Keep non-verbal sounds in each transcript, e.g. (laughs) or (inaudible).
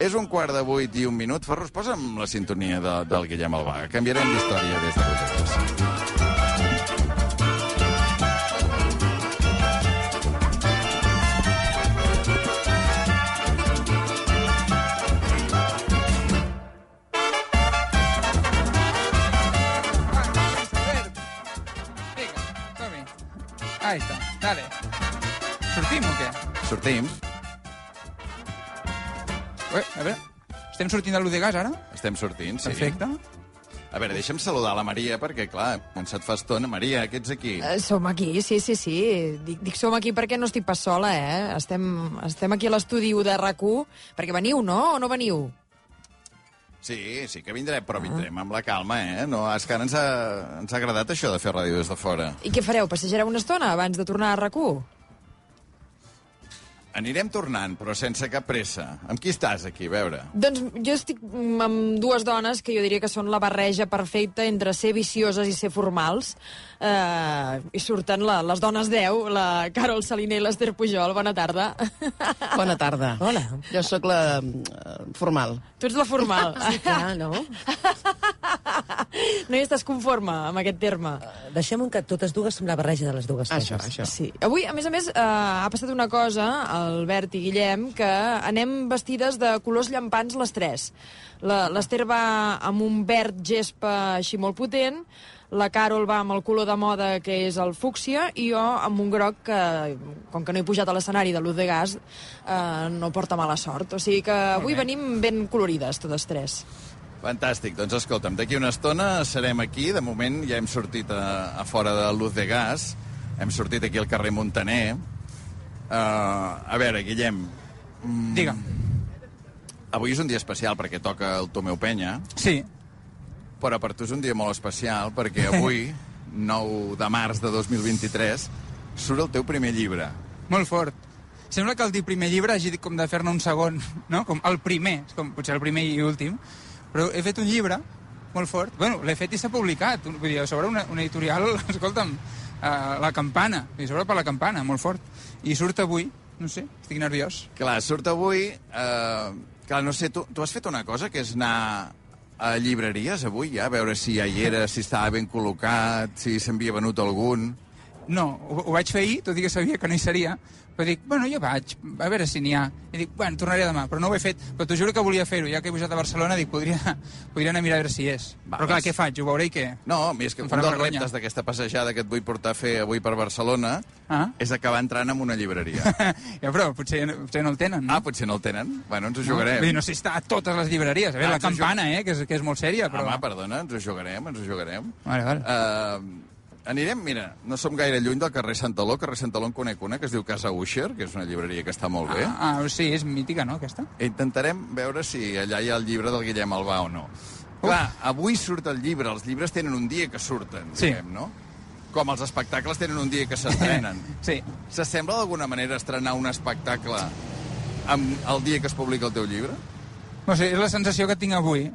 És un quart de vuit i un minut. Ferrus, posa'm la sintonia de, del Guillem Albà. Canviarem d'història des de vosaltres. Ahí está, dale. Sortim o què? Sortim. Ué, a veure, estem sortint de l'Udegas ara? Estem sortint, sí. Perfecte. A veure, deixa'm saludar la Maria, perquè, clar, hem pensat fa estona. Maria, que ets aquí? Eh, som aquí, sí, sí, sí. Dic, dic som aquí perquè no estic pas sola, eh? Estem, estem aquí a l'estudi de rac perquè veniu, no? O no veniu? Sí, sí que vindrem, però vindrem amb la calma, eh? No, és que ara ens ha, ens ha agradat això de fer ràdio des de fora. I què fareu? Passejareu una estona abans de tornar a rac Anirem tornant, però sense cap pressa. Amb qui estàs aquí, a veure? Doncs jo estic amb dues dones que jo diria que són la barreja perfecta entre ser vicioses i ser formals. Uh, I surten la, les dones 10, la Carol Saliner i l'Ester Pujol. Bona tarda. Bona tarda. Hola. Jo sóc la eh, formal. Tu ets la formal. Sí, clar, no? (laughs) No hi estàs conforme amb aquest terme? Deixem que totes dues som la barreja de les dues Això, coses. això. Sí. Avui, a més a més, eh, ha passat una cosa, Albert i Guillem, que anem vestides de colors llampants les tres. La- L'Ester va amb un verd gespa així molt potent, la Carol va amb el color de moda que és el fúcsia i jo amb un groc que, com que no he pujat a l'escenari de l'Uz de Gas, eh, no porta mala sort. O sigui que avui venim ben colorides, totes tres. Fantàstic. Doncs escolta'm, d'aquí una estona serem aquí. De moment ja hem sortit a, a fora de Luz de Gas. Hem sortit aquí al carrer Montaner. Uh, a veure, Guillem, Digue'm. avui és un dia especial perquè toca el Tomeu Penya, Sí, però per tu és un dia molt especial perquè avui, (laughs) 9 de març de 2023, surt el teu primer llibre. molt fort. Sembla que el dir primer llibre hagi com de fer-ne un segon, no? Com el primer, com potser el primer i últim. Però he fet un llibre molt fort. Bueno, l'he fet i s'ha publicat. Vull dir, sobre una, una editorial, (laughs) escolta'm, uh, La Campana. I sobre per La Campana, molt fort. I surt avui, no sé, estic nerviós. Clar, surt avui... Eh, clar, no sé, tu, tu has fet una cosa, que és anar a llibreries avui ja, a veure si ja hi era, si estava ben col·locat, si s'havia venut algun... No, ho, ho vaig fer ahir, tot i que sabia que no hi seria, però dic, bueno, jo vaig, a veure si n'hi ha. I dic, bueno, tornaré demà, però no ho he fet. Però t'ho juro que volia fer-ho, ja que he pujat a Barcelona, dic, podria, (laughs) podria anar a mirar a veure si és. Va, però clar, vas. què faig? Ho veuré i què? No, mi és que un dels reptes d'aquesta passejada que et vull portar a fer avui per Barcelona Ah? és acabar entrant en una llibreria. (laughs) ja, però potser, potser no el tenen, no? ah, potser no el tenen? Bueno, ens ho No? jugarem. Vull dir, no sé si està a totes les llibreries. A veure, Ah, la campana, eh, que és, que és molt sèria, però... Home, perdona, ens ho jugarem, ens ho jugarem. Vale, vale. Uh, anirem, mira, no som gaire lluny del carrer Santaló. Carrer Santaló en conec una que es diu Casa Usher, que és una llibreria que està molt bé. Ah, ah, sí, és mítica, no, aquesta? Intentarem veure si allà hi ha el llibre del Guillem Albà o no. Clar, avui surt el llibre, els llibres tenen un dia que surten, Sí. diguem, no? Com els espectacles tenen un dia que s'estrenen. (laughs) Sí. S'assembla d'alguna manera estrenar un espectacle amb el dia que es publica el teu llibre? No sé, és la sensació que tinc avui,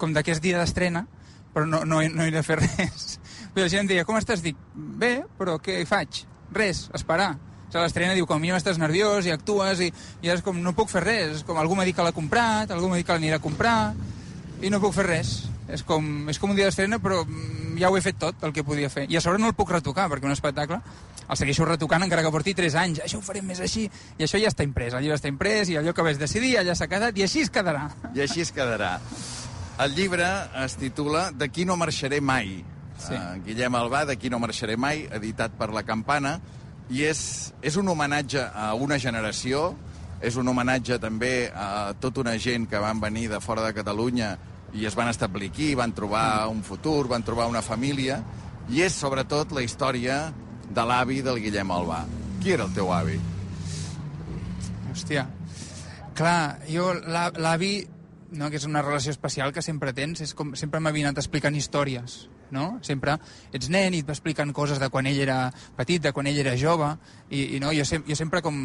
com de que és dia d'estrena, però no, no, no he de fer (laughs) res. Però la gent deia, com estàs? Dic, bé, però què faig? Res, esperar. O sigui, l'estrena diu, com a mínim estàs nerviós i actues i, i és com, no puc fer res. És com, algú m'ha dit que l'ha comprat, algú m'ha dit que l'anirà a comprar i no puc fer res. És com, és com un dia d'estrena, però mm, ja ho he fet tot, el que podia fer. I a sobre no el puc retocar, perquè un espectacle el segueixo retocant encara que porti 3 anys. Això ho farem més així. I això ja està imprès. El llibre està imprès i allò que vas decidir allà s'ha quedat i així es quedarà. I així es quedarà. El llibre es titula D'aquí no marxaré mai. Sí. Uh, Guillem Albà, D'aquí no marxaré mai, editat per La Campana, i és, és un homenatge a una generació, és un homenatge també a tota una gent que van venir de fora de Catalunya i es van establir aquí, van trobar un futur, van trobar una família, i és sobretot la història de l'avi del Guillem Albà. Qui era el teu avi? Hòstia. Clar, jo, la- l'avi, no, que és una relació especial que sempre tens, és com sempre m'ha anat explicant històries, no? Sempre ets nen i et va explicant coses de quan ell era petit, de quan ell era jove, i, i no, jo, sem jo sempre com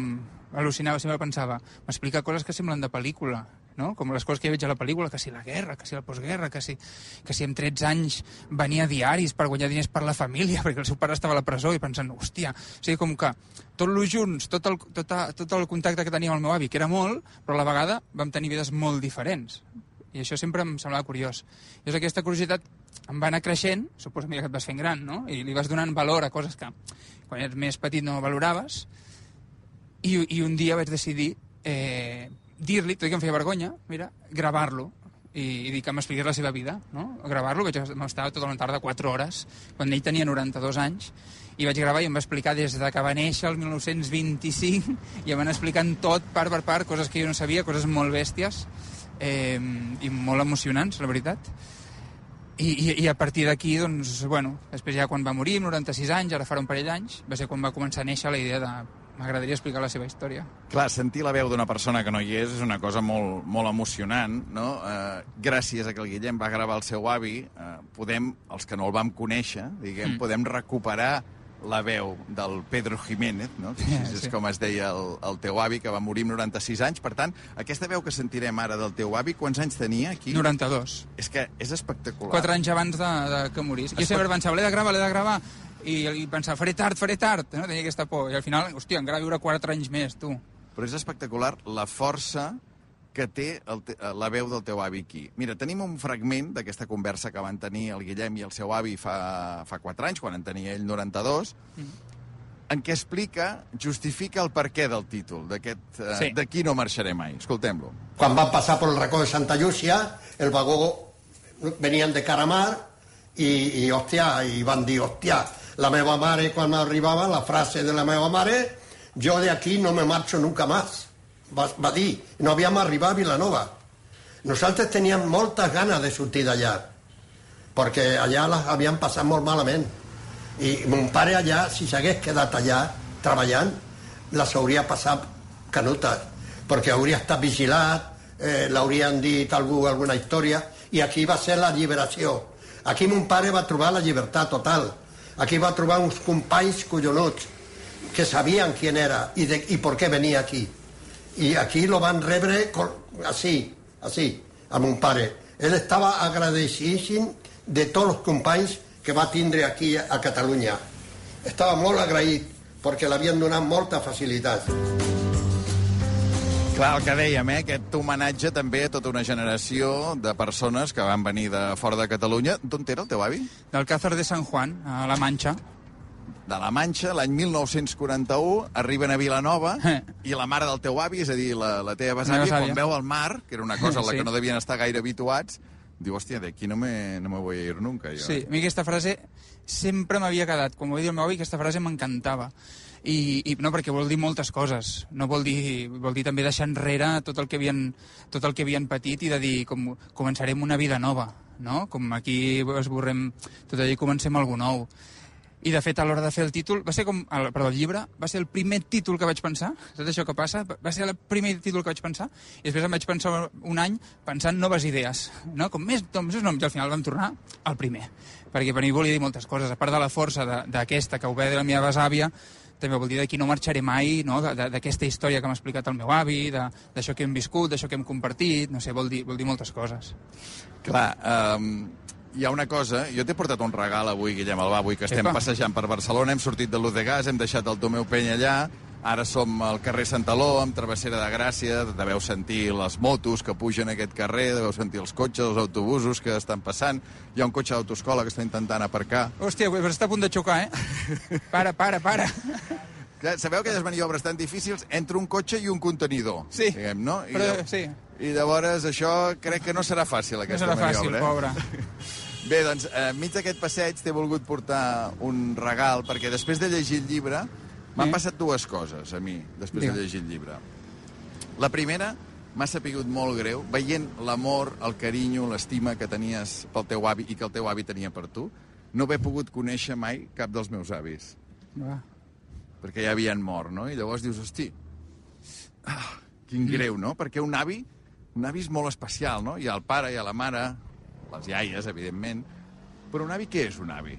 al·lucinava, sempre pensava, m'explica coses que semblen de pel·lícula. no? com les coses que hi veig a la pel·lícula, que si la guerra, que si la postguerra, que si, que si amb 13 anys venia diaris per guanyar diners per la família, (laughs) perquè el seu pare estava a la presó i pensant, hòstia, o sigui, com que tot lo junts, tot el, tot, a, tot el contacte que tenia amb el meu avi, que era molt, però a la vegada vam tenir vides molt diferents. I això sempre em semblava curiós. Llavors aquesta curiositat em va anar creixent, suposo que et vas fent gran, no? I li vas donant valor a coses que quan eres més petit no valoraves. I, i un dia vaig decidir eh, dir-li, tot i que em feia vergonya, mira, gravar-lo i, i dir que m'expliqués la seva vida, no? Gravar-lo, vaig estar tota una tarda 4 hores, quan ell tenia 92 anys, i vaig gravar i em va explicar des de que va néixer el 1925 i em van explicant tot part per part, coses que jo no sabia, coses molt bèsties eh, i molt emocionants, la veritat. I, i, i a partir d'aquí, doncs, bueno, després ja quan va morir, amb 96 anys, ara farà un parell d'anys, va ser quan va començar a néixer la idea de m'agradaria explicar la seva història. Clar, sentir la veu d'una persona que no hi és és una cosa molt, molt emocionant, no? Eh, gràcies a que el Guillem va gravar el seu avi, eh, podem, els que no el vam conèixer, diguem, mm. podem recuperar la veu del Pedro Jiménez, no? que Sí, és sí. com es deia el, el teu avi, que va morir amb 96 anys. Per tant, aquesta veu que sentirem ara del teu avi, quants anys tenia aquí? 92. És que és espectacular. Quatre anys abans de, de que morís. Jo sempre pensava, l'he de gravar, l'he de gravar, i, i pensava, faré tard, faré tard, no? tenia aquesta por. I al final, hòstia, encara viure quatre anys més, tu. Però és espectacular la força que té el te la veu del teu avi aquí. Mira, tenim un fragment d'aquesta conversa que van tenir el Guillem i el seu avi fa, fa 4 anys, quan en tenia ell 92, en què explica, justifica el perquè del títol, d'aquest eh, Sí. D'aquí no marxaré mai. Escoltem-lo. Quan van passar por el racó de Santa Llúcia, el vagó venien de Caramar i, i hòstia, i van dir, hòstia, la meva mare, quan arribava, la frase de la meva mare, jo de aquí no me marxo nunca más, va, va dir. No havíem arribat a Vilanova. Nosaltres teníem moltes ganes de sortir d'allà, perquè allà les havien passat molt malament. I mon pare allà, si s'hagués quedat allà treballant, les hauria passat canutes, perquè hauria estat vigilat, eh, l'haurien dit algú alguna història, i aquí va ser la lliberació. Aquí mon pare va trobar la llibertat total. Aquí va trobar uns companys collonuts que sabien qui era i, de, i per què venia aquí. I aquí lo van rebre así, así, a mon pare. Ell estava agradecidíssim de tots els companys que va tindre aquí a Catalunya. Estava molt agraït perquè l'havien donat molta facilitat. Clar, el que dèiem, eh? aquest homenatge també a tota una generació de persones que van venir de fora de Catalunya. D'on era el teu avi? D'Alcázar de San Juan, a La Manxa. De la Manxa, l'any 1941, arriben a Vilanova Eh. i la mare del teu avi, és a dir, la, la teva besàvia, quan veu el mar, que era una cosa a la (laughs) Sí. que no devien estar gaire habituats, diu, hòstia, d'aquí no me, no me voy a ir nunca, jo. Sí, a mi aquesta frase sempre m'havia quedat. Com ho va dir el meu avi, aquesta frase m'encantava. I, I no, perquè vol dir moltes coses. No vol dir, vol dir també deixar enrere tot el que havien, tot el que havien patit i de dir, com, començarem una vida nova, no? Com aquí esborrem tot allò i comencem algú nou. I, de fet, a l'hora de fer el títol, va ser com... El, perdó, el llibre va ser el primer títol que vaig pensar, tot això que passa, va ser el primer títol que vaig pensar, i després em vaig pensar un any pensant noves idees, no? Com més noms, més noms, i al final vam tornar al primer. Perquè per mi volia dir moltes coses, a part de la força d'aquesta que ho ve de la meva besàvia, també vol dir d'aquí no marxaré mai, no? D'aquesta història que m'ha explicat el meu avi, d'això que hem viscut, d'això que hem compartit, no sé, vol dir, vol dir moltes coses. Clar, um, hi ha una cosa... Jo t'he portat un regal avui, Guillem Albà, avui que estem Epa. passejant per Barcelona, hem sortit de l'Uz de Gas, hem deixat el Tomeu Penya allà, ara som al carrer Santaló, amb Travessera de Gràcia, deveu sentir les motos que pugen a aquest carrer, deveu sentir els cotxes, els autobusos que estan passant, hi ha un cotxe d'autoescola que està intentant aparcar. Hòstia, però està a punt de xocar, eh? (laughs) Para, para, para. Sabeu aquelles maniobres tan difícils entre un cotxe i un contenidor, Sí, diguem, no? I, però, llav- sí. I llavors això crec que no serà fàcil, No aquesta serà fàcil, maniobra. pobre. (laughs) Bé, doncs, eh, enmig d'aquest passeig t'he volgut portar un regal, perquè després de llegir el llibre m'han passat dues coses a mi, després Digue'm. de llegir el llibre. La primera, m'ha sapigut molt greu, veient l'amor, el carinyo, l'estima que tenies pel teu avi i que el teu avi tenia per tu, no haver pogut conèixer mai cap dels meus avis, Va. perquè ja havien mort, no? I llavors dius, hosti, ah, quin greu, no? Perquè un avi, un avi és molt especial, no? Hi ha el pare, hi ha la mare, les iaies, evidentment, però un avi què és un avi?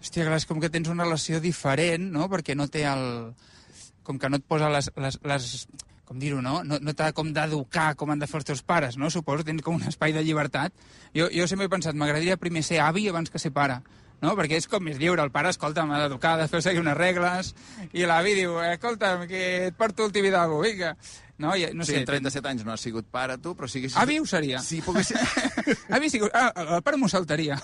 Hòstia, clar, és com que tens una relació diferent, no? Perquè no té el... Com que no et posa les... les, les com dir-ho, no? No, no t'ha com d'educar com han de fer els teus pares, no? Suposo, tens com un espai de llibertat. Jo, jo sempre he pensat, m'agradaria primer ser avi abans que ser pare no? perquè és com més lliure, el pare, escolta, m'ha d'educar, de fer seguir unes regles, i l'avi diu, escolta, que et porto el tibidabo, vinga. No, I, no Sí, sé, en 37 anys no has sigut pare, tu, però siguis... Avi ho seria. Sí, pogués ser... (laughs) avi sigut... Ah, el pare m'ho saltaria.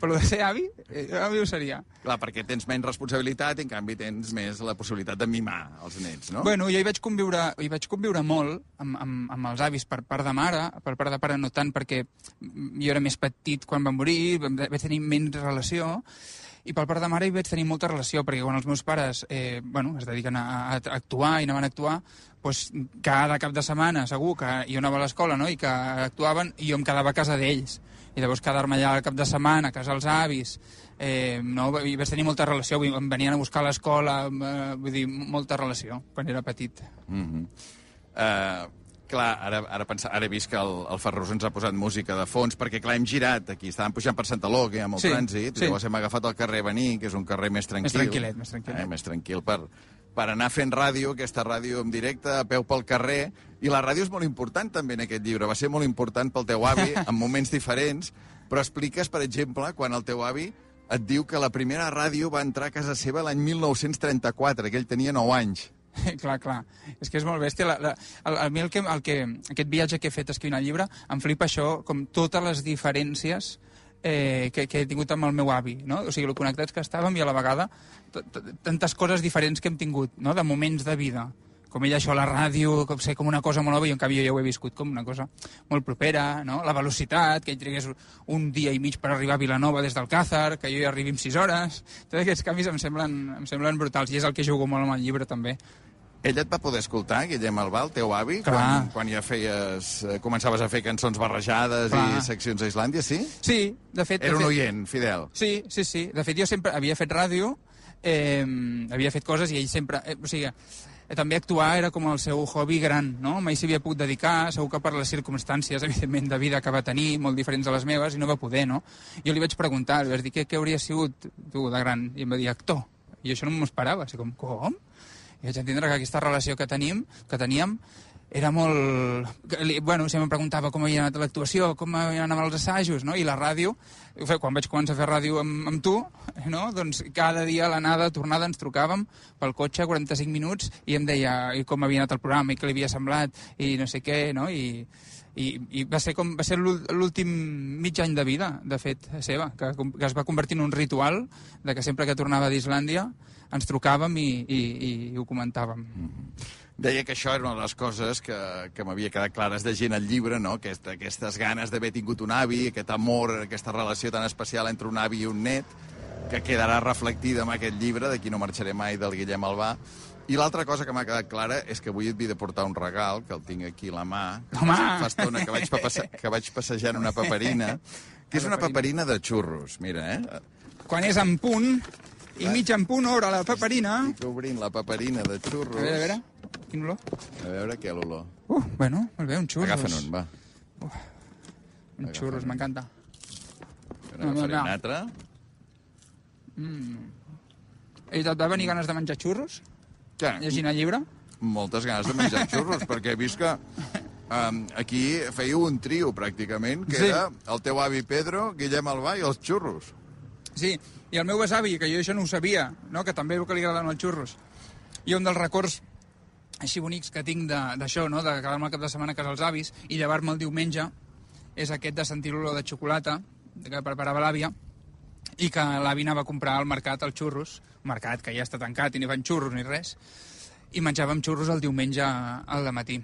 Però de ser avi, eh, avi ho seria. Clar, perquè tens menys responsabilitat i, en canvi, tens més la possibilitat de mimar els nets, no? Bueno, jo hi vaig conviure, hi vaig conviure molt amb, amb, amb els avis per part de mare, per part de pare no tant perquè jo era més petit quan van morir, vaig tenir menys relació, i per part de mare hi vaig tenir molta relació, perquè quan els meus pares eh, bueno, es dediquen a, a actuar i anaven a actuar, doncs cada cap de setmana segur que jo anava a l'escola no? i que actuaven i jo em quedava a casa d'ells. I llavors quedar-me allà al cap de setmana, a casa dels avis, eh, no? i vaig tenir molta relació, em venien a buscar a l'escola, eh, vull dir, molta relació quan era petit. Mm -hmm. uh, clar, ara, ara, pensa, ara he vist que el, el Ferrus ens ha posat música de fons, perquè clar, hem girat aquí, estàvem pujant per Santa hi ha molt Sí, trànsit, sí. llavors hem agafat el carrer Bení, que és un carrer més tranquil. tranquil·let, més tranquil·let. Eh, més tranquil per, per anar fent ràdio, aquesta ràdio en directe, a peu pel carrer, i la ràdio és molt important també en aquest llibre, va ser molt important pel teu avi, (laughs) en moments diferents, però expliques, per exemple, quan el teu avi et diu que la primera ràdio va entrar a casa seva l'any 1934, que ell tenia 9 anys. (laughs) clar, clar. És que és molt bèstia. La, la, el, a mi el que, el que, aquest viatge que he fet escrivint el llibre, em flipa això, com totes les diferències eh, que, que he tingut amb el meu avi, no? O sigui, el connectats que estàvem i a la vegada tantes coses diferents que hem tingut, no?, de moments de vida. Com ell això, la ràdio, com sé, com una cosa molt nova, i en canvi jo ja ho he viscut com una cosa molt propera, no? La velocitat, que ell trigués un dia i mig per arribar a Vilanova des del Càzar, que jo hi arribi en 6 hores... Tots aquests canvis em semblen, em semblen brutals, i és el que jugo molt amb el llibre, també. Ell et va poder escoltar, Guillem Albà, el teu avi, Clar. quan, quan ja feies, eh, començaves a fer cançons barrejades Clar. i seccions a Islàndia, sí? Sí, de fet... Era de un fet, oient, fidel. Sí, sí, sí. De fet, jo sempre havia fet ràdio, eh, havia fet coses i ell sempre... Eh, o sigui, també actuar era com el seu hobby gran, no? Mai s'hi havia pogut dedicar, segur que per les circumstàncies, evidentment, de vida que va tenir, molt diferents de les meves, i no va poder, no? Jo li vaig preguntar, li vaig dir, què, què hauria sigut tu de gran? I em va dir, actor. I això no m'ho esperava, així com, com? I vaig entendre que aquesta relació que tenim, que teníem, era molt... Bueno, si em preguntava com havia anat l'actuació, com havien anat els assajos, no? I la ràdio, quan vaig començar a fer ràdio amb, amb tu, no? doncs cada dia a l'anada, tornada, ens trucàvem pel cotxe 45 minuts i em deia i com havia anat el programa i què li havia semblat i no sé què, no? I, i, i va ser, com, va ser l'úl- l'últim mig any de vida, de fet, seva, que, que es va convertir en un ritual de que sempre que tornava d'Islàndia ens trucàvem i, i, i ho comentàvem. Deia que això era una de les coses que, que m'havia quedat clares de gent al llibre, no? Aquest, aquestes ganes d'haver tingut un avi, aquest amor, aquesta relació tan especial entre un avi i un net, que quedarà reflectida en aquest llibre, de qui no marxaré mai, del Guillem Albà. I l'altra cosa que m'ha quedat clara és que avui et havia de portar un regal, que el tinc aquí a la mà, Home! fa estona que vaig, passe que vaig passejant una paperina, que és una paperina de xurros, mira, eh? Quan és en punt, i mig en punt, obre la paperina... Estic obrint la paperina de A xurros. veure, a veure, quin olor? A veure què l'olor. Uh, bueno, molt bé, un xurros. Agafa'n un, va. Un xurros, m'encanta. Jo No, no, n'agafaré no. un altre. I et va venir ganes de menjar xurros, Què? llegint el llibre? moltes ganes de menjar xurros, perquè he vist que um, aquí fèieu un trio, pràcticament, que Sí. era el teu avi Pedro, Guillem Albà i els xurros. Sí, i el meu besavi, que jo això no ho sabia, no? que també veu que li agraden els xurros. I un dels records així bonics que tinc d'això, no? de quedar-me el cap de setmana a casa dels avis i llevar-me el diumenge, és aquest de sentir l'olor de xocolata que preparava l'àvia i que l'avi anava a comprar al mercat els xurros, mercat que ja està tancat i ni fan xurros ni res, i menjàvem xurros el diumenge al matí.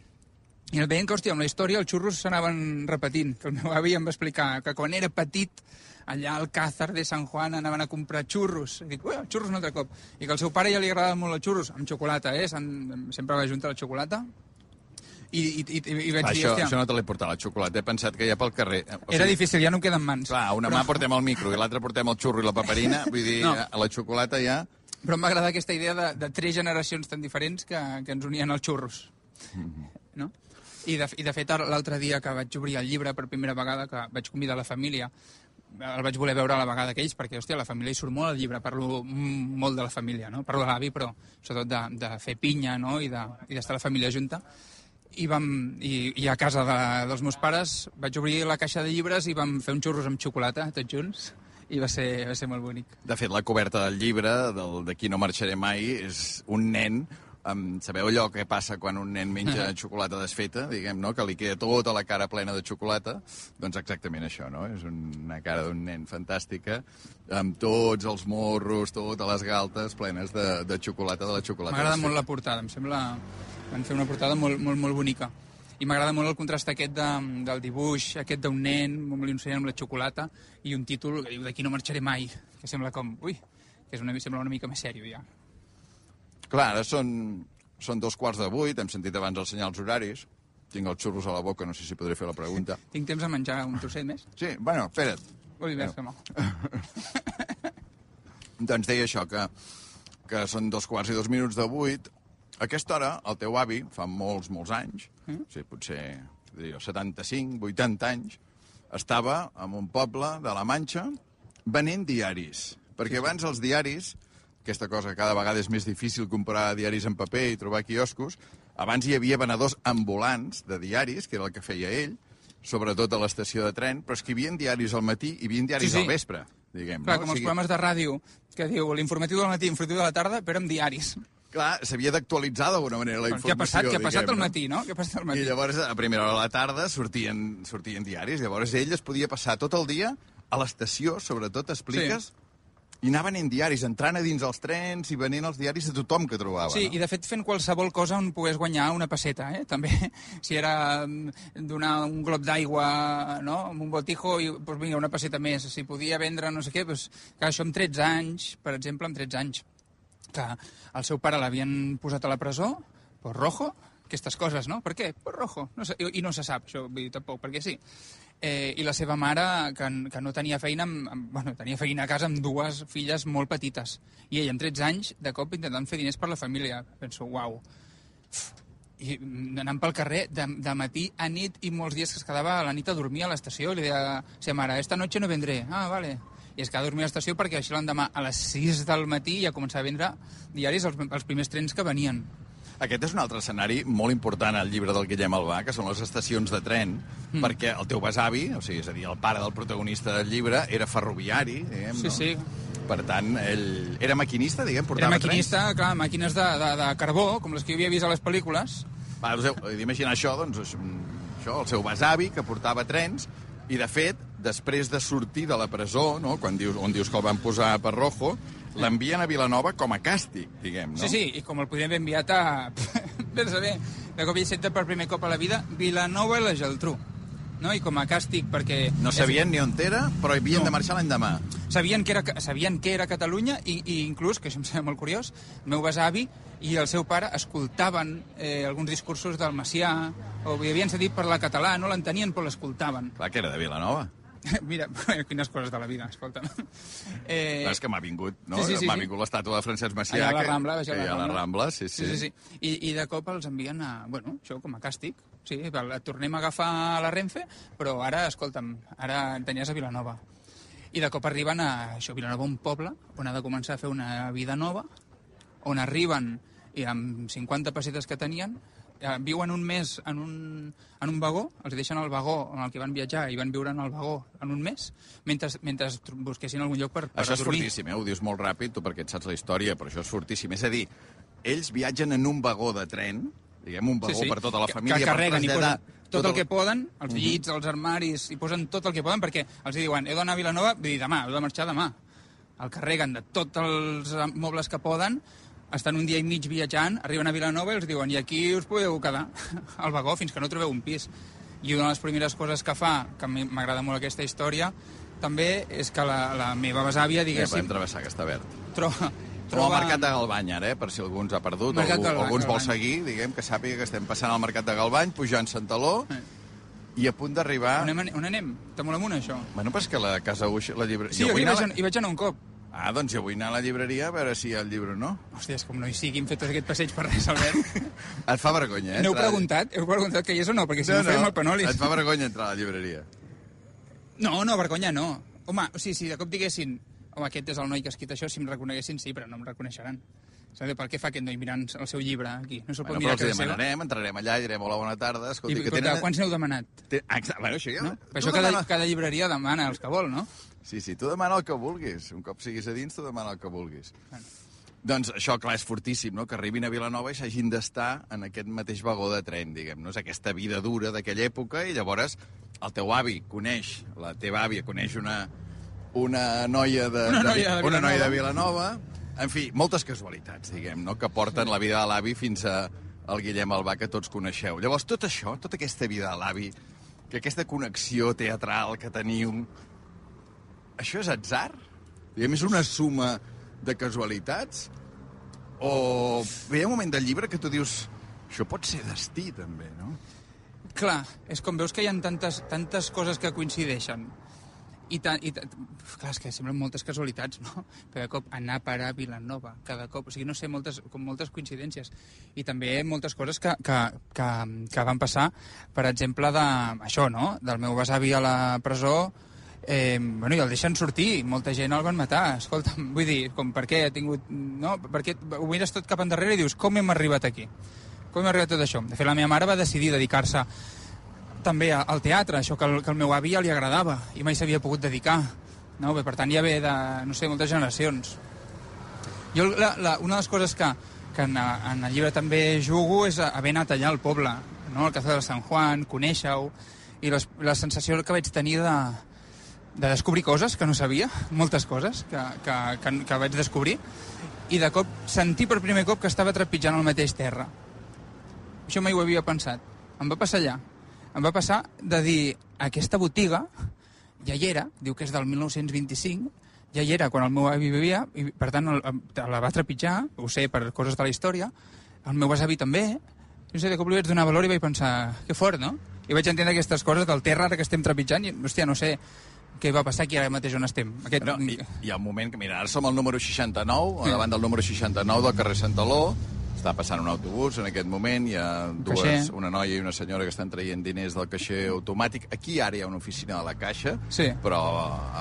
I el veient que, hòstia, amb la història els xurros s'anaven repetint, que el meu avi em va explicar que quan era petit allà al Càzar de San Juan anaven a comprar xurros. I dic, els xurros un altre cop. I que al seu pare ja li agradaven molt els xurros, amb xocolata, eh? Sempre va junta la xocolata. I, i, i, i vaig dir, Això, hòstia, això no te l'he portat, la xocolata. He pensat que ja pel carrer... O era difícil, ja no em queden mans. Clar, una mà portem el micro i l'altra portem el xurro i la paperina. (laughs) Vull dir, No. a la xocolata ja... Però em va agradar aquesta idea de, de tres generacions tan diferents que, que ens unien els xurros. No? I de, I de fet, l'altre dia que vaig obrir el llibre per primera vegada, que vaig convidar la família, el vaig voler veure a la vegada que ells, perquè, hòstia, la família hi surt molt al llibre, parlo molt de la família, no? Parlo de l'avi, però sobretot de, de fer pinya, no?, i de- i d'estar la família junta. I, vam, i, i a casa de, dels meus pares vaig obrir la caixa de llibres i vam fer uns xurros amb xocolata, tots junts, i va ser, va ser molt bonic. De fet, la coberta del llibre, del d'aquí no marxaré mai, és un nen Um, sabeu allò que passa quan un nen menja xocolata desfeta, diguem, no? que li queda tota la cara plena de xocolata? Doncs exactament això, no? És una cara d'un nen fantàstica, amb tots els morros, totes les galtes plenes de, de xocolata, de la xocolata M'agrada molt la portada, em sembla... Van fer una portada molt, molt, molt bonica. I m'agrada molt el contrast aquest de, del dibuix, aquest d'un nen, amb l'insonant amb la xocolata, i un títol que diu d'aquí no marxaré mai, que sembla com... Ui, que és una, sembla una mica més sèrio, ja. Clar, ara són, són dos quarts de vuit, hem sentit abans els senyals horaris, tinc els xurros a la boca, no sé si podré fer la pregunta. Tinc temps de menjar un trosset més? Sí, bueno, espera't. Ui, que mal. Doncs deia això, que, que són dos quarts i dos minuts de vuit. A aquesta hora, el teu avi, fa molts, molts anys, mm? sí, potser diria, 75, 80 anys, estava en un poble de la Manxa venent diaris. Perquè abans els diaris, aquesta cosa cada vegada és més difícil comprar diaris en paper i trobar quioscos, abans hi havia venedors ambulants de diaris, que era el que feia ell, sobretot a l'estació de tren, però és que hi havia diaris al matí i hi havia diaris Sí, sí. al vespre, diguem. Clar, no? com els programes de ràdio, que diu l'informatiu del matí, informatiu de la tarda, però amb diaris. Clar, s'havia d'actualitzar d'alguna manera la Què ha informació. passat? Què ha passat diguem, al matí, no? Què ha passat al I matí? llavors, a primera hora de la tarda, sortien, sortien diaris. Llavors, ell es podia passar tot el dia a l'estació, sobretot, expliques, i anaven en diaris, entrant a dins els trens i venent els diaris de tothom que trobava. Sí, no? i de fet fent qualsevol cosa on pogués guanyar una pesseta, eh? També, (laughs) si era mm, donar un glob d'aigua, no?, amb un botijo, i, doncs vinga, una pesseta més. Si podia vendre no sé què, doncs, clar, això amb 13 anys, per exemple, amb 13 anys, que el seu pare l'havien posat a la presó, per rojo, aquestes coses, no? Per què? Per rojo. No sé, i, I no se sap, això, vull dir, tampoc, perquè sí. Eh, I la seva mare, que, que no tenia feina, amb, amb, bueno, tenia feina a casa amb dues filles molt petites. I ell, amb 13 anys, de cop intentant fer diners per la família. Penso, uau. I mm, anant pel carrer de, de matí a nit i molts dies que es quedava a la nit a dormir a l'estació i li deia a la seva mare, esta noche no vendré. Ah, vale. I es quedava a dormir a l'estació perquè així l'endemà a les 6 del matí ja començava a vendre diaris els, els primers trens que venien. Aquest és un altre escenari molt important al llibre del Guillem Albà, que són les estacions de tren, mm. perquè el teu besavi, o sigui, és a dir, el pare del protagonista del llibre, era ferroviari, diguem, Sí, no? sí. Per tant, ell era maquinista, diguem, Era portava maquinista, clar, màquines de, de, de carbó, com les que havia vist a les pel·lícules. trens. Va, us heu d'imaginar això, doncs, això, el seu besavi, que portava trens, i, de fet, després de sortir de la presó, no?, quan dius, on dius que el van posar per rojo, l'envien a Vilanova com a càstig, diguem, no? Sí, sí, i com el podríem haver enviat a... Vés a saber, de cop i senta per primer cop a la vida Vilanova i la Geltrú. No? I com a càstig, perquè... No sabien ni on era, però havien No. de marxar l'endemà. Sabien que, era, sabien que era Catalunya i, i inclús, que això em sembla molt curiós, el meu besavi i el seu pare escoltaven eh, alguns discursos del Macià, o havien sentit parlar català, no l'entenien però l'escoltaven. Clar que era de Vilanova. (laughs) Mira, (laughs) quines coses de la vida, escolta. Eh, Clar, és que m'ha vingut, no? sí, sí, sí, m'ha sí. vingut l'estàtua de Francesc Macià. Allà a la que- Rambla, que ha a la Rambla, sí, sí. sí, sí, sí. I, I de cop els envien a... Bueno, això com a càstig. Sí, et tornem a agafar a la Renfe, però ara, escolta'm, ara en tenies a Vilanova. I de cop arriben a això, Vilanova, un poble on ha de començar a fer una vida nova, on arriben i amb 50 pessetes que tenien, viuen un mes en un, en un vagó, els deixen al vagó en el que van viatjar i van viure en el vagó en un mes, mentre, mentre tr- busquessin algun lloc per, per Això és dormir. fortíssim, eh? Ho dius molt ràpid, tu perquè et saps la història, però això és fortíssim. És a dir, ells viatgen en un vagó de tren, diguem, un vagó per tota la que- família, que carreguen i per traslladar tot el que poden, els llits, els armaris, i posen tot el que poden, perquè els diuen, heu d'anar a Vilanova, vull dir, demà, heu de marxar demà. El carreguen de tots els eh, mobles que poden, estan un dia i mig viatjant, arriben a Vilanova i els diuen, i aquí us podeu quedar (laughs) al vagó fins que no trobeu un pis. I una de les primeres coses que fa, que m'agrada molt aquesta història, també és que la, la meva besàvia, Ja, diguéssim, podem travessar, que està verd. troba... Troba... el Mercat de Galbany, ara, eh? per si algú ens ha perdut, Mercat algú, algú ens vol seguir, diguem, que sàpiga que estem passant al Mercat de Galbany, pujant Santaló, Eh. i a punt d'arribar... On anem? On anem? Està molt amunt, això. Bueno, però és que la Casa Uix, la llibreria... Sí, aquí hi vaig, hi vaig anar un cop. Ah, doncs jo vull anar a la llibreria a veure si hi ha el llibre o no. Hòstia, és com no hi sigui, hem fet tot aquest passeig per res, Albert. (laughs) Et fa vergonya, eh? N'heu entrar- preguntat? Heu preguntat que hi és o no? Perquè si no, No, no, farem no, el panolis. et fa vergonya entrar a la llibreria. No, no, vergonya no. Home, sí, sí, de cop diguessin home, aquest és el noi que ha escrit això, si em reconeguessin, sí, però no em reconeixeran. Saps per què fa aquest noi mirant el seu llibre aquí? No se'l pot Bueno, però mirar els hi a casa seva? demanarem, entrarem allà i direm hola, bona tarda. I, Escolti, que escolta, tenen... quants n'heu demanat? Ah, exacte, bueno, això ja... No? Per això cada, demana- cada llibreria demana els que vol, no? Sí, sí, tu demana el que vulguis. Un cop siguis a dins, tu demana el que vulguis. Doncs això, clar, és fortíssim, no?, que arribin a Vilanova i s'hagin d'estar en aquest mateix vagó de tren, diguem, no? És aquesta vida dura d'aquella època i llavors el teu avi coneix, la teva àvia coneix una, una noia de, Una noia de una noia de Vilanova. En fi, moltes casualitats, diguem, no?, que porten la vida de l'avi fins a el Guillem Albà, que tots coneixeu. Llavors, tot això, tota aquesta vida de l'avi, que aquesta connexió teatral que teniu, això és atzar? Diguem, és una suma de casualitats? O hi ha un moment del llibre que tu dius això pot ser destí, també, no? Clar, és com veus que hi ha tantes, tantes coses que coincideixen. I, ta, i ta, clar, és que semblen moltes casualitats, no? Cada cop anar a parar a Vilanova, cada cop, o sigui, no sé, moltes, com moltes coincidències. I també moltes coses que, que, que, que van passar, per exemple, de, això, no? Del meu besavi a la presó, eh, bueno, i el deixen sortir, molta gent el van matar, escolta'm, (laughs) vull dir, com per què ha tingut, no? Perquè ho mires tot cap endarrere i dius, com hem arribat aquí? Com hem arribat tot això? De fet, la meva mare va decidir dedicar-se també al teatre, això que el, que el meu avi ja li agradava i mai s'havia pogut dedicar. No? Bé, per tant, ja ve de, no sé, moltes generacions. Jo, la, la, una de les coses que, que en, en el llibre també jugo és haver anat allà al poble, no? al Cafè de Sant Juan, conèixer-ho, i les, la sensació que vaig tenir de, de descobrir coses que no sabia, moltes coses que, que, que, que vaig descobrir, i de cop sentir per primer cop que estava trepitjant el mateix terra. Això mai ho havia pensat. Em va passar allà. Em va passar de dir, aquesta botiga ja hi era, diu que és del 1925, ja hi era quan el meu avi vivia, i per tant el, el- la va trepitjar, ho sé per coses de la història, el meu besavi també, i no sé, de cop li vaig donar valor i vaig pensar, que fort, no? I vaig entendre aquestes coses del terra ara que estem trepitjant i, hòstia, no sé què va passar aquí ara mateix on estem. Aquest... No, hi, hi ha un moment que, mira, ara som al número 69, sí. davant del número 69 del carrer Santaló, està passant un autobús en aquest moment, hi ha dues, caixer. una noia i una senyora que estan traient diners del caixer automàtic. Aquí ara hi ha una oficina de la caixa, Sí. però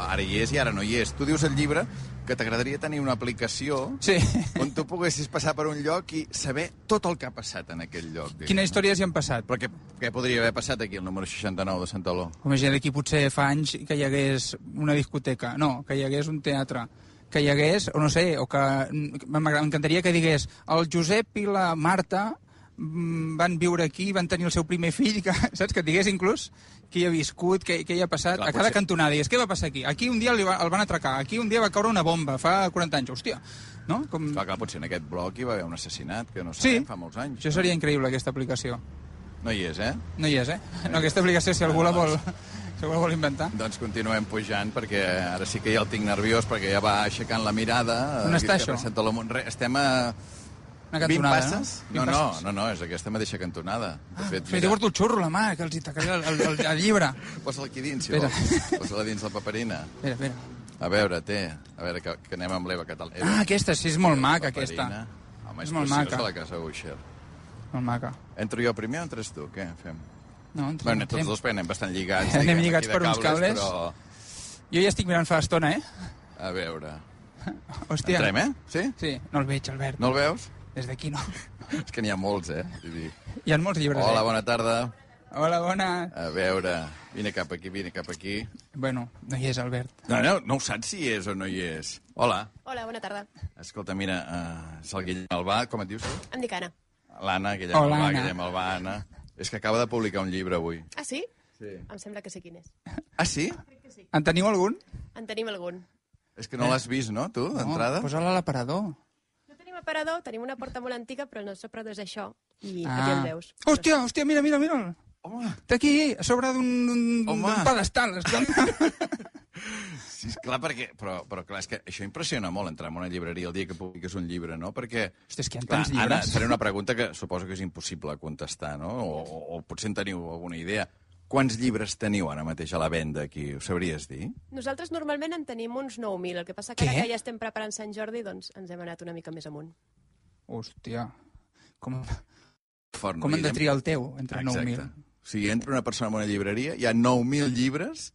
ara hi és i ara no hi és. Tu dius al llibre que t'agradaria tenir una aplicació Sí. on tu poguessis passar per un lloc i saber tot el que ha passat en aquell lloc. diguem. Quines històries hi han passat? Però què, què podria haver passat aquí, al número 69 de Santaló? Imagina d'aquí potser fa anys que hi hagués una discoteca, no, que hi hagués un teatre, que hi hagués, o no sé, o que m'encantaria que digués el Josep i la Marta mm, van viure aquí, van tenir el seu primer fill, que, (laughs) saps? Que et digués inclús qui ha viscut, què, què hi ha passat, Clar, a cada potser- cantonada. Digues, què va passar aquí? Aquí un dia li va, el van atracar, aquí un dia va caure una bomba, fa 40 anys, hòstia. No? Com... Clar, clar, potser en aquest bloc hi va haver un assassinat, que no Sí, sabem, fa molts anys. això seria increïble, aquesta aplicació. No hi és, eh? No hi és, eh? No, aquesta aplicació, si algú la vol, algú la vol inventar. Doncs continuem pujant, perquè ara sí que ja el tinc nerviós, perquè ja va aixecant la mirada. On està això? Sant Eloi Montre- Estem a Una 20 cantonada, passes? no? No, 20 no, passes. no, no, és aquesta mateixa cantonada. De Ah, fet, se li porto el xurro la mà, que els hi tacaré el, el, el, el llibre. (laughs) Posa-la aquí dins, si Espera. vols. Posa-la dins la paperina. Espera, espera. A veure, té. A veure, que, que anem amb l'Eva Catal. Eva, Ah, aquesta, sí, és molt maca, aquesta. Home, és, És molt maca. la casa Usher. Molt maca. Entro jo primer o entres tu? Què fem? No, entrem, Bueno, tots entrem. dos anem bastant lligats. Anem diguem, lligats per uns cables. Però, Jo ja estic mirant fa estona, eh? a veure... (laughs) Hòstia. Entrem, eh? Sí? Sí, no el veig, Albert. No el veus? Des d'aquí no. (laughs) És que n'hi ha molts, eh? Dir... Hi ha molts llibres, Hola, eh? bona tarda. Hola, bona. A veure, vine cap aquí, vine cap aquí. Bueno, no hi és, Albert. No, no, no ho saps si hi és o no hi és. Hola. Hola, bona tarda. Escolta, mira, uh, és el Guillem Albà, com et dius? tu? Em dic Anna. L'Anna, Guillem Hola, Albà, Anna. Guillem Albà, Anna. És que acaba de publicar un llibre avui. Ah, sí? Sí. Em sembla que sé quin és. Ah, sí? En teniu algun? En tenim algun. És que no l'has vist, no, tu, d'entrada? No, posa-la a l'aparador. No tenim aparador, tenim una porta molt antiga, però el nostre aparador és això. I Ah. aquí el veus. Hòstia, hòstia, mira, mira, mira. Home, Està aquí, a sobre d'un d'un- Home. d'un pedestal. (laughs) sí, clar, perquè... Però, però clar, és que això impressiona molt, entrar en una llibreria el dia que publiques un llibre, no? Perquè... Hòstia, és que hi ha Clar, tants llibres. et faré una pregunta que suposo que és impossible contestar, no? O, o, o potser en teniu alguna idea. Quants llibres teniu ara mateix a la venda aquí? Ho sabries dir? Nosaltres normalment en tenim uns 9.000. El que passa que Què? ara que ja estem preparant Sant Jordi, doncs ens hem anat una mica més amunt. Hòstia. Com, Fort, no, com hem de triar el teu entre Exacte. 9.000? O sigui, entra una persona en una llibreria, hi ha 9.000 llibres,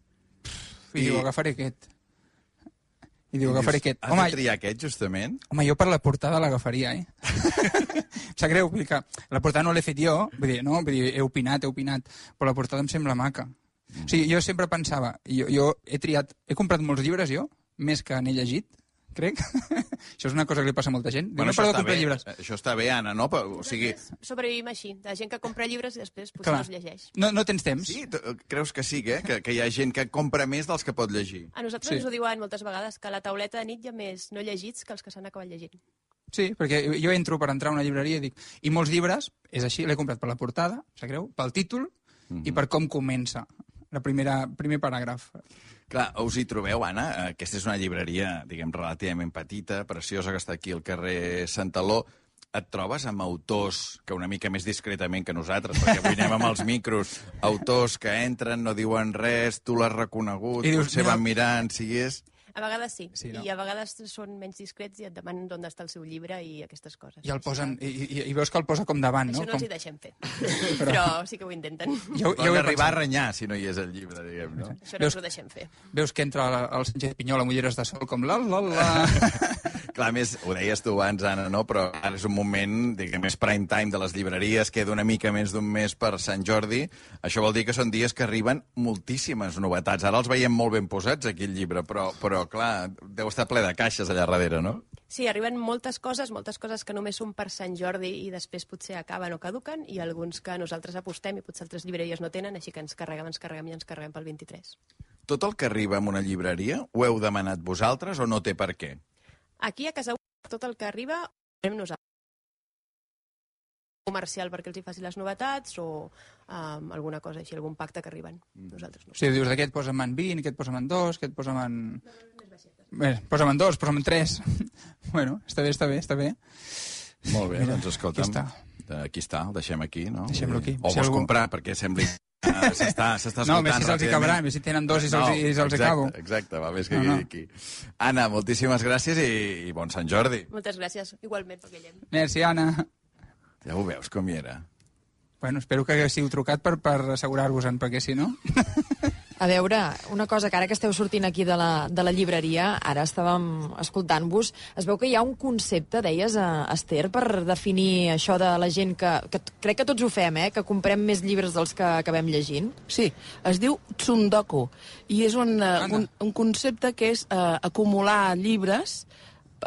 Fill, I- agafaré aquest. I diu, agafaré aquest. Has Home, de triar aquest, justament? home, jo per la portada l'agafaria, eh? em (laughs) sap greu, vull dir que la portada no l'he fet jo, vull dir, no, vull dir, he opinat, he opinat, però la portada em sembla maca. O sigui, jo sempre pensava, jo, jo he triat, he comprat molts llibres jo, més que n'he llegit, crec. (laughs) això és una cosa que li passa a molta gent. Diu, no això paro de està comprar bé, llibres. Això està bé, Anna, no? Però, o sigui, Sobrevivim així, de gent que compra llibres i després potser Clar. no els llegeix. No, no tens temps? sí, tu- creus que sí, eh? que, que hi ha gent que compra més dels que pot llegir? A nosaltres Sí. ens ho diuen moltes vegades, que a la tauleta de nit hi ha més no llegits que els que s'han acabat llegint. Sí, perquè jo entro per entrar a una llibreria i dic... I molts llibres, és així, l'he comprat per la portada, sap greu, pel títol i per com comença. La primera, primer paràgraf. Clar, us hi trobeu, Anna? Aquesta és una llibreria, diguem, relativament petita, preciosa, que està aquí al carrer Santaló. Et trobes amb autors que una mica més discretament que nosaltres, perquè avui anem amb els (laughs) micros, autors que entren, no diuen res, tu l'has reconegut, I dius, potser mira- van mirant, si és... A vegades sí, Sí, no? i a vegades són menys discrets i et demanen d'on està el seu llibre i aquestes coses. I el posen, i, i, i veus que el posa com davant, no? Això no com... els hi deixem fer, (laughs) però sí que ho intenten. Jo, Poden jo ho he arribar a pensat. renyar si no hi és el llibre, diguem, no? Això no Veus- ens ho deixem fer. Veus que entra el, el Sánchez Pinyol amb ulleres de sol com la la la... (laughs) Clar, més, ho deies tu abans, Anna, no? però ara és un moment, diguem, més prime time de les llibreries, queda una mica més d'un mes per Sant Jordi. Això vol dir que són dies que arriben moltíssimes novetats. Ara els veiem molt ben posats, aquí, el llibre, però, però clar, deu estar ple de caixes allà darrere, no? Sí, arriben moltes coses, moltes coses que només són per Sant Jordi i després potser acaben o caduquen, i alguns que nosaltres apostem i potser altres llibreries no tenen, així que ens carreguem, ens carreguem i ens carreguem pel 23. Tot el que arriba en una llibreria ho heu demanat vosaltres o no té per què? Aquí a casa tot el que arriba ho fem nosaltres comercial perquè els hi faci les novetats o um, alguna cosa així, algun pacte que arriben. Nosaltres no. Sigui, dius, aquest posa'm en 20, aquest posa'm en 2, aquest posa'm en... Bé, posa'm en 2, posa'm en 3. (laughs) bueno, està bé, està bé, està bé. Molt bé, Mira, doncs escolta'm. aquí està. Aquí està, el deixem aquí, no? Deixem-lo aquí. O Si vols algú- comprar, perquè sembli... Uh, s'està s'està No, escoltant més si se'ls cabrà, més si tenen dos i se'ls hi- i se'ls acabo. Exacte, va, més que No, no, no. aquí. Anna, moltíssimes gràcies i, i bon Sant Jordi. Moltes gràcies, igualment, Guillem. Merci, Anna. Ja ho veus com hi era. Bueno, espero que haguéssiu trucat per, per assegurar-vos-en, perquè si no... (laughs) A veure, una cosa que ara que esteu sortint aquí de la, de la llibreria, ara estàvem escoltant-vos, es veu que hi ha un concepte, deies, a Esther, per definir això de la gent que, que crec que tots ho fem, eh, que comprem més llibres dels que acabem llegint. Sí, es diu tsundoku i és un, uh, Anda. un, un concepte que és uh, acumular llibres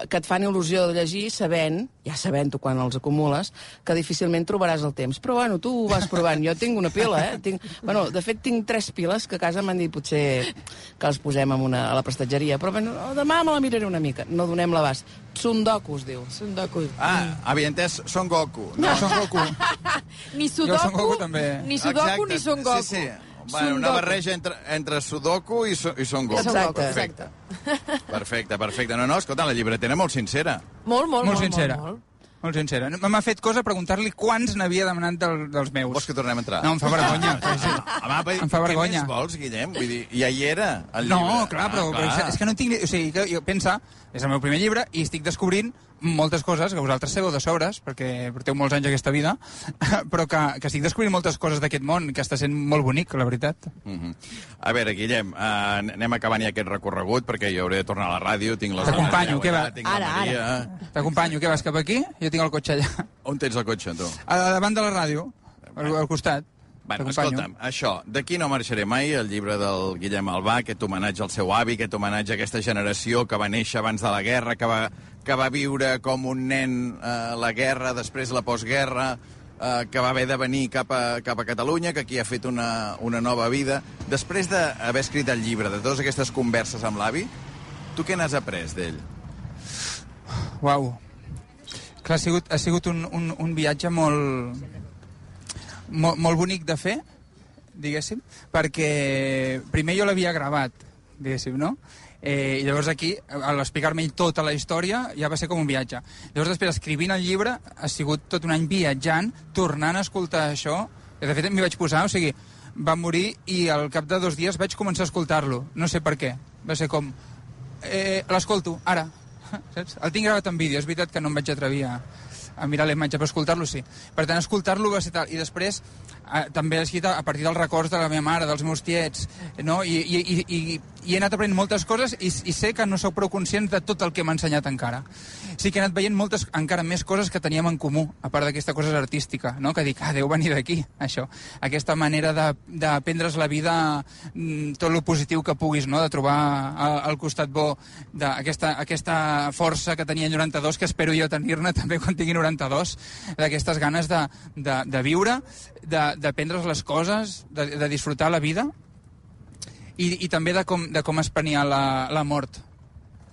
que et fan il·lusió de llegir sabent, ja sabent-ho quan els acumules, que difícilment trobaràs el temps. Però bueno, tu ho vas provant. Jo tinc una pila, eh? Tinc, bueno, de fet, tinc tres piles que a casa m'han dit potser que les posem en una, a la prestatgeria. Però bueno, demà me la miraré una mica. No donem l'abast. Tsundoku es diu. Sundoku. Ah, havia entès Son Goku. No, Son Goku. (laughs) Ni Sudoku, Son Goku també. ni Sudoku ni Son Goku. Sí, sí. Bueno, una barreja entre, entre Sudoku i, so, i Son Goku. Exacte. Perfecte. Perfecte, perfecte. No, no, escolta, la llibretera molt sincera. Molt, molt, Molt molt, sincera. Molt, molt. Molt sincera. M'ha fet cosa preguntar-li quants n'havia demanat del, dels meus. Vols que tornem a entrar? No, em fa vergonya. (laughs) Home, però Em fa vergonya. Què més vols, Guillem? Vull dir, ja hi era, el No, llibre. clar, però, Ah, però és, és que no tinc... O sigui, que jo pensa, és el meu primer llibre i estic descobrint moltes coses que vosaltres sabeu de sobres, perquè porteu molts anys aquesta vida, (laughs) però que, que estic descobrint moltes coses d'aquest món, que està sent molt bonic, la veritat. Mhm. A veure, Guillem, uh, anem acabant ja aquest recorregut, perquè jo hauré de tornar a la ràdio, tinc les... T'acompanyo, què va? Tinc la Ara, Maria. T'acompanyo, què vas cap aquí? Jo tinc el cotxe allà. On tens el cotxe, tu? A, a davant de la ràdio, al, al costat. Bueno, escolta'm, això, d'aquí no marxaré mai, el llibre del Guillem Albà, aquest homenatge al seu avi, aquest homenatge a aquesta generació que va néixer abans de la guerra, que va, que va viure com un nen eh, la guerra, després la postguerra, eh, que va haver de venir cap a, cap a Catalunya, que aquí ha fet una, una nova vida. Després d'haver escrit el llibre, de totes aquestes converses amb l'avi, tu què n'has après d'ell? Uau. Clar, ha sigut, ha sigut un, un, un viatge molt, molt, molt bonic de fer, diguéssim, perquè primer jo l'havia gravat, diguéssim, no? Eh, I llavors aquí, a l'explicar-me ell tota la història, ja va ser com un viatge. Llavors després, escrivint el llibre, ha sigut tot un any viatjant, tornant a escoltar això, de fet m'hi vaig posar, o sigui, va morir i al cap de dos dies vaig començar a escoltar-lo, no sé per què. Va ser com, eh, l'escolto, ara. (laughs) Saps? El tinc gravat en vídeo, és veritat que no em vaig atrevir a, a mirar la imatge, però escoltar-lo sí. Per tant, escoltar-lo va ser tal. I després, eh, també he escrit a, a partir dels records de la meva mare, dels meus tiets, no? I, i, i, i, i he anat aprenent moltes coses i, i sé que no sóc prou conscient de tot el que m'ha ensenyat encara. Sí que he anat veient moltes, encara més coses que teníem en comú, a part d'aquesta cosa artística, no? que dic, ah, deu venir d'aquí, això. Aquesta manera de, de prendre's la vida mm, tot lo positiu que puguis, no? de trobar al, costat bo d'aquesta aquesta força que tenia en 92, que espero jo tenir-ne (laughs) també quan tingui 92, d'aquestes ganes de, de, de viure, de, de prendre's les coses, de, de disfrutar la vida, i, i també de com, de com es prenia la, la mort,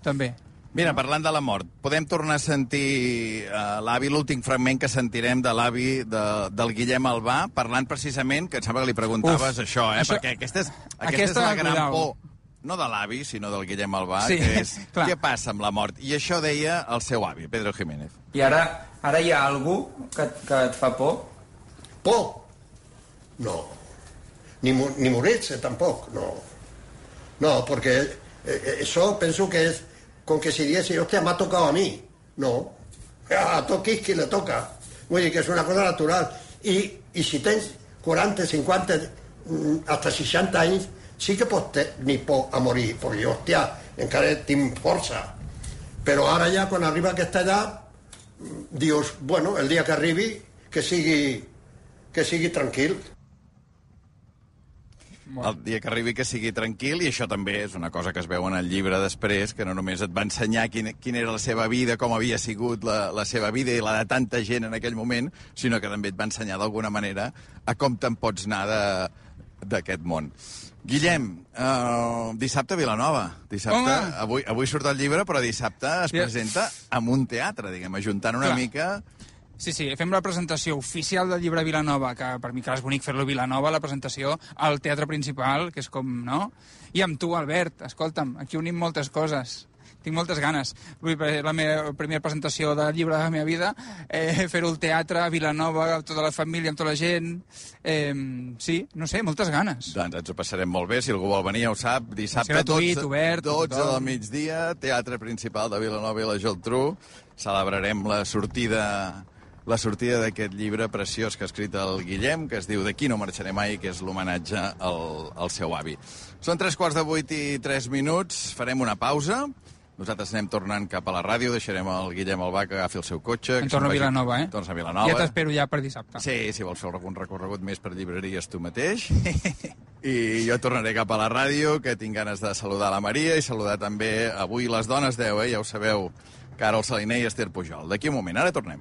també. Mira, parlant de la mort, podem tornar a sentir uh, l'avi, l'últim fragment que sentirem de l'avi de, del Guillem Albà, parlant precisament, que em sembla que li preguntaves Uf, això, eh? això- perquè aquesta és, aquesta, aquesta, és la gran cuidao. por, no de l'avi, sinó del Guillem Albà, Sí, que és (laughs) clar. què passa amb la mort. I això deia el seu avi, Pedro Jiménez. I ara, ara hi ha algú que, que et fa por? ¿Por? No. Ni, mu- ni morirse tampoco, no. No, porque eh, eh, eso pienso que es con que si diese, hostia, me ha tocado a mí. No. A Tokiski le toca. Oye, que es una cosa natural. Y, y si tens 40, 50, mm, hasta 60 años, sí que pots tenir por a morir, porque, hostia, encara tinc força. Però ara ja, quan arriba aquesta edat, dius, bueno, el dia que arribi, que sigui, que sigui tranquil. El dia que arribi que sigui tranquil, i això també és una cosa que es veu en el llibre després, que no només et va ensenyar quina, quina era la seva vida, com havia sigut la, la seva vida i la de tanta gent en aquell moment, sinó que també et va ensenyar d'alguna manera a com te'n pots anar de- d'aquest món. Guillem, uh, dissabte a Vilanova. Dissabte, Home! avui, avui surt el llibre, però dissabte es Ja. presenta amb un teatre, diguem, ajuntant una Clar. mica... Sí, sí, fem la presentació oficial del llibre Vilanova, que per mi que és bonic fer-lo Vilanova, la presentació al teatre principal, que és com, no? I amb tu, Albert, escolta'm, aquí unim moltes coses. Tinc moltes ganes. Vull dir, la meva primera presentació del llibre de la meva vida, eh, fer-ho al teatre, a Vilanova, amb tota la família, amb tota la gent... Eh, sí, no sé, moltes ganes. Doncs ens ho passarem molt bé, si algú vol venir ja ho sap, dissabte gratuït, 12, obert, 12 tothom. del migdia, Teatre Principal de Vilanova i la Geltrú. Celebrarem la sortida la sortida d'aquest llibre preciós que ha escrit el Guillem, que es diu D'aquí no marxaré mai, que és l'homenatge al, al seu avi. Són tres quarts de vuit i tres minuts, farem una pausa. Nosaltres anem tornant cap a la ràdio, deixarem el Guillem Albà que agafi el seu cotxe. Que torno a Vilanova, eh? Tornes a Vilanova. Ja t'espero ja per dissabte. Sí, si vols fer algun recorregut més per llibreries tu mateix. (laughs) I jo tornaré cap a la ràdio, que tinc ganes de saludar la Maria i saludar també avui les dones 10, eh? ja ho sabeu, Carol Saliner i Esther Pujol. D'aquí un moment, ara tornem.